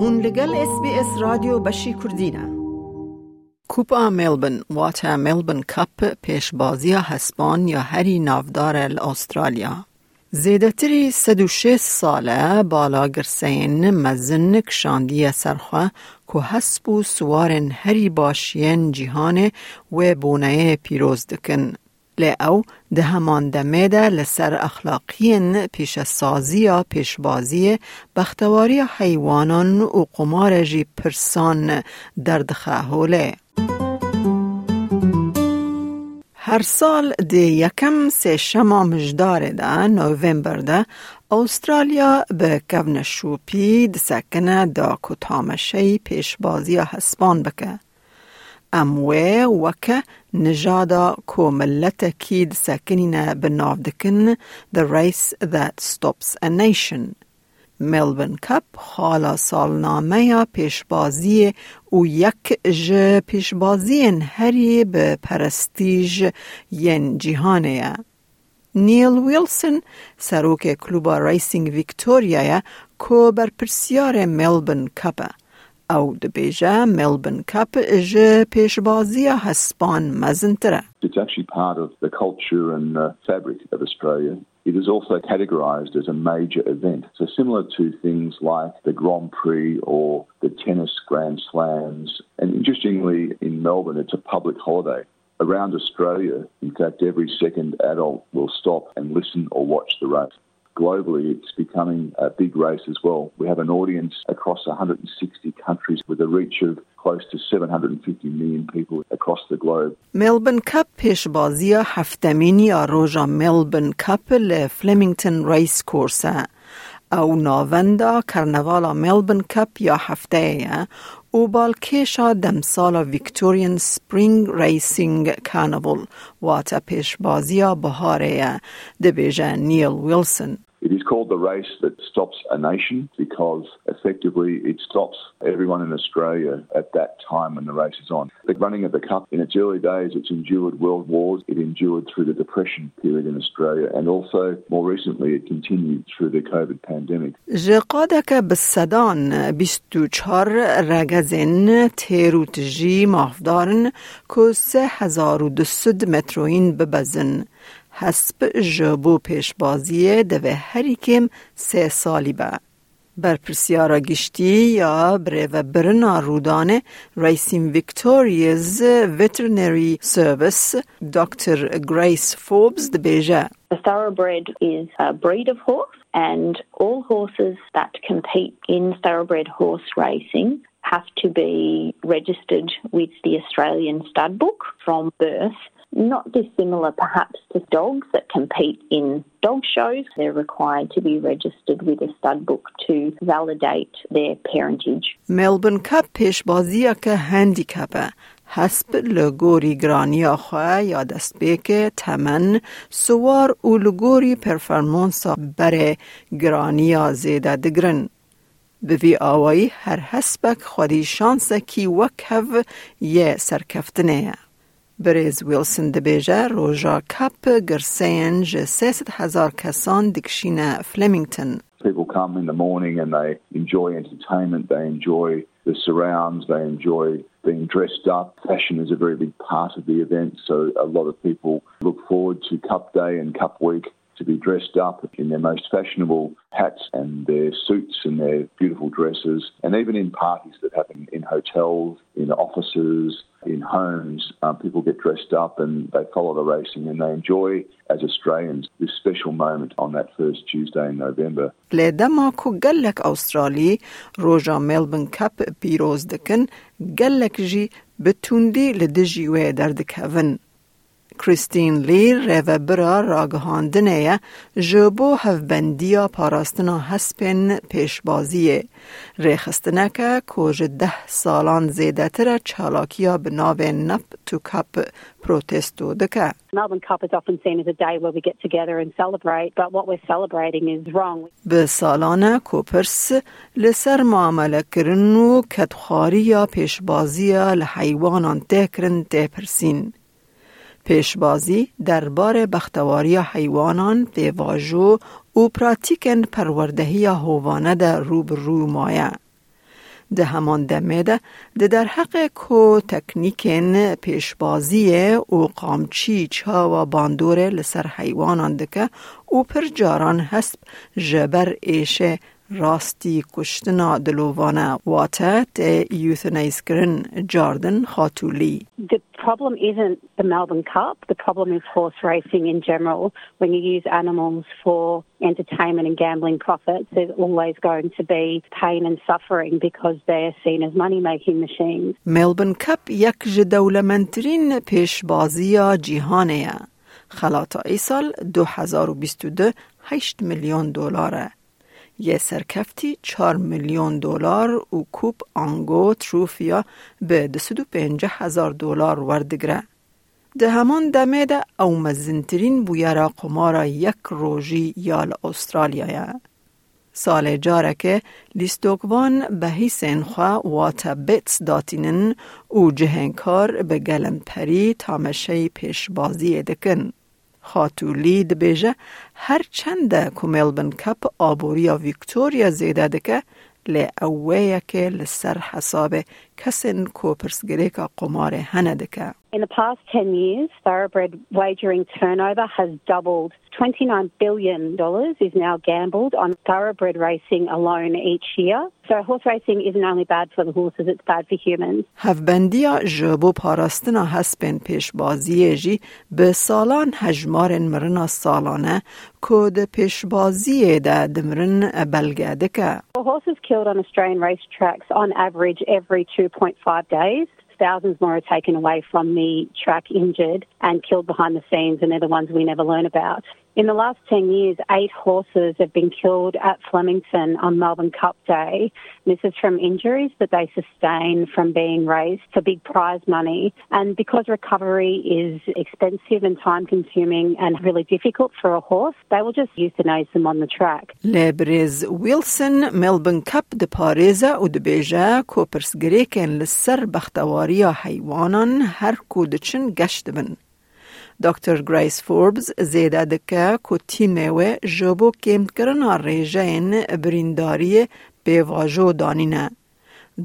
هون لگل اس بی اس رادیو بشی کردینه کوپا ملبن واتا ملبن کپ پیشبازی هسپان یا هری نافدار استرالیا زیدتری 106 ساله بالا گرسین مزن کشاندی سرخوا که حسب و سوارن هری باشین جیهان و بونه پیروز دکن. لی او ده همان دمیده لسر اخلاقین پیش سازی یا پیشبازی بختواری حیوانان و قمار جی پرسان دردخه هوله. هر سال دی یکم سه شما مجدار ده نوومبر ده استرالیا به کون شوپی دسکنه دا کتامشه پیشبازی هسپان بکه. ئەموێ وەکە نژادا کۆمەلەتەکی دسەکنینە بناودکن The Race that Stops a Nation. ملبن کپ حالا خالا یا پیشبازی او یک ج پێشبازیên herî bi پرستیج ین cîhanê ye. نیل ویلسن سەرۆکێ کلوبا ریسینگ که بر پرسیار ملبن کپ او دبیجه ملبن کپ ج پیشبازی هسپان مزنتره It's actually part of the culture and the fabric of Australia. It is also categorised as a major event. So, similar to things like the Grand Prix or the tennis Grand Slams. And interestingly, in Melbourne, it's a public holiday. Around Australia, in fact, every second adult will stop and listen or watch the race globally, it's becoming a big race as well. We have an audience across 160 countries with a reach of close to 750 million people across the globe. ملبن کپ پیشبازی هفتمین یا روژا ملبن کپ لفلمینگتون ریس کورسه او ناوندا کرنوالا ملبن کپ یا هفته او بالکشا دمسالا ویکتورین سپرینگ ریسینگ کانوال واتا پیشبازی بهاره دبیجه نیل ویلسون It is called the race that stops a nation because effectively it stops everyone in Australia at that time when the race is on. The running of the Cup, in its early days, it's endured world wars, it endured through the Depression period in Australia, and also more recently it continued through the COVID pandemic. جقادك بالسدان بستو چار رگزن تیروت جی مافدارن که سه هزار و دسد متروین ببزن. حسب جبو پیشبازی دوه هری کم سه سالی با. بر پرسیارا گشتی یا بره و برنا رودانه ریسین ویکتوریز ویترنری سرویس دکتر گریس فوبز دبیجه A thoroughbred is a breed of horse, and all horses that compete in thoroughbred horse racing have to be registered with the Australian stud book from birth. Not dissimilar perhaps to dogs that compete in dog shows. They're required to be registered with a stud book to validate their parentage. ملبن کپ پیشبازی که هندیکپه حسب لگوری گرانی خواه یا دست بیک تمن سوار و لگوری پرفرمانس بر گرانی زیده دگرن. به وی آوایی هر حسبک خودی شانس کی وکهو یه سرکفتنه. بریز ویلسون دبیجه روژا کپ گرسین جه سیست هزار کسان دکشین فلمینگتن. People come in the morning and they enjoy entertainment, they enjoy the surrounds, they enjoy being dressed up. Fashion is a very big part of the event, so a lot of people look forward to Cup Day and Cup Week to be dressed up in their most fashionable hats and their suits and their beautiful dresses. And even in parties that happen in hotels, in offices, in homes, um, people get dressed up and they follow the racing and they enjoy, as Australians, this special moment on that first Tuesday in November. لدما کو گلک استرالی روژا ملبن کپ پیروز دکن گلک جی بتوندی لدجی و دردکهون. کریستین لی و برا راگهاندنه جبو هفبندیا پاراستنا هسپن پیشبازیه ریخستنه که کج ده سالان زیده تره چالاکیا به ناو نپ تو کپ پروتستو دکه به سالانه کوپرس لسر معامله کرنو و کتخاری یا پیشبازی لحیوانان تکرن تپرسین پیشبازی درباره بختواری حیوانان به واجو و پراتیکن پروردهی هوانه در روبرو مایه. ده همان دمه ده ده در حق کو تکنیکن پیشبازی و قامچی چا و باندوره لسر حیوانان دکه و پر جاران هست جبر ایشه راستی کشتنا دلووانا واتا ته یوثنیز کرن جاردن خاتولی The problem isn't the Melbourne Cup. The problem is horse racing in general. When you use animals for entertainment and gambling profits, there's always going to be pain and suffering because they're seen as money-making machines. ملبن کپ یک جدولمنترین پیشبازی جیهانه خلاطا ای سال 2022 8 میلیون دلاره یه سرکفتی 4 میلیون دلار و کوپ آنگو تروفیا به 250 هزار دلار وردگره. ده همان دمه ده او مزنترین بویرا قمارا یک روژی یال استرالیا سال جاره که لیستوکوان به حیسین خواه واتا بیتس داتینن و جهنکار به گلم پری تامشه پیشبازی دکن. خاتولی دبیجه هر چند که ملبن کپ آبوریا ویکتوریا زیده دکه لی اوه که لسر حساب کسین کو پرسگریکا قمار هنه دکه. In the past 10 years, thoroughbred wagering turnover has doubled. $29 billion is now gambled on thoroughbred racing alone each year. So horse racing isn't only bad for the horses, it's bad for humans. هفبندیا جبو پاراستنا هسپن پیش بازی جی به سالان هجمار مرنا سالانه کود پیش بازی ده دمرن بلگه دکه. Horses killed on Australian racetracks on average every 2.5 days. thousands more are taken away from the track injured and killed behind the scenes, and they're the ones we never learn about. In the last 10 years, eight horses have been killed at Flemington on Melbourne Cup Day. This is from injuries that they sustain from being raced for big prize money. And because recovery is expensive and time consuming and really difficult for a horse, they will just euthanize them on the track. لبرز ويلسون ملبن كاب د باريزا و دبيجا كوبرس گريكن لسر بختواريا حيوانان هر كودچن گشت بن. دکتر گریس فوربز زیده دکه که تیمه و جبو کمت کرنا ریجه این برینداری بیواجو دانینه.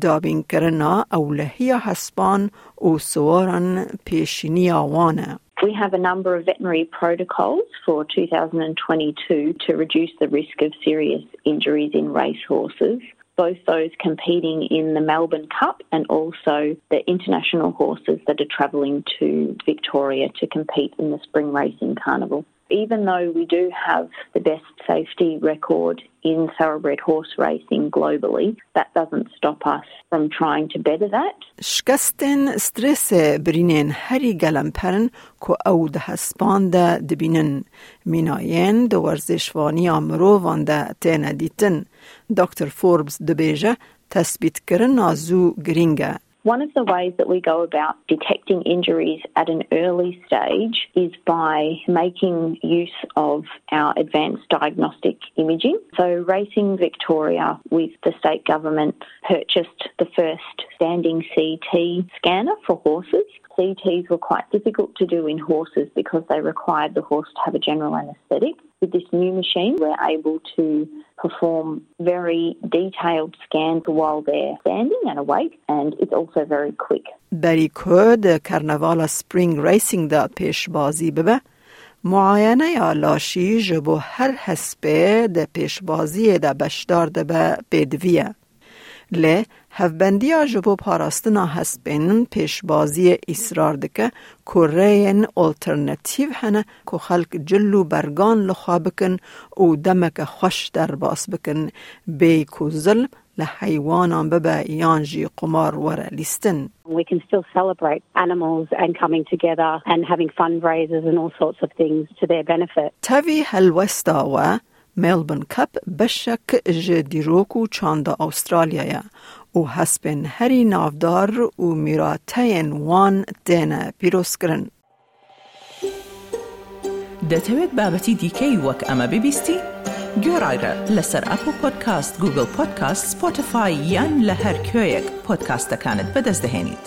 دابین کرنا اولهی هسپان او سوارن پیشینی آوانه. We have a number of veterinary protocols for 2022 to reduce the risk of serious injuries in racehorses. Both those competing in the Melbourne Cup and also the international horses that are travelling to Victoria to compete in the Spring Racing Carnival Even though we do have the best safety record in thoroughbred horse racing globally, that doesn't stop us from trying to better that. شکستن سترس برینن هری گلمپرن که او ده هسپان ده دبینن میناین ده ورزشوانی امروان ده تینه دیتن دکتر فوربس دبیجه تثبیت کرن نازو گرینگه One of the ways that we go about detecting injuries at an early stage is by making use of our advanced diagnostic imaging. So, Racing Victoria, with the state government, purchased the first standing CT scanner for horses. CTs were quite difficult to do in horses because they required the horse to have a general anaesthetic. With this new machine, we're able to perform very detailed scans while they're standing and awake, and it's also very quick. بری کد کرنوال سپرینگ ریسینگ دا پیش بازی ببه معاینه یا لاشی جبو هر حسبه ده پیش بازی ده بشدار ده به بدویه. لی هفبندیا جبو پاراستنا هسبین پیشبازی اصرار دکه کورین آلترنتیو هنه که خلق جلو برگان لخوا بکن و دمک خوش در باس بکن بی که ظلم لحیوانان ببه یانجی قمار وره لیستن. We can still celebrate animals and coming together and having fundraisers and all sorts of things to their benefit. تاوی هلوستا مێلبن کەپ بەشێک ji دîrok û çanda Awstralyaya û hespên herî navdar û mîrateyên wan têne pîrozkirin. دەتەوێت بابەتی دیکەی وەک ئەمە ببیستی؟ گۆڕایرە لەسەر ئەپ و پۆدکاست گوگل پۆدکاست سپۆتفاای یان لە هەر کوێیەک پۆدکاستەکانت بەدەستدەێنیت.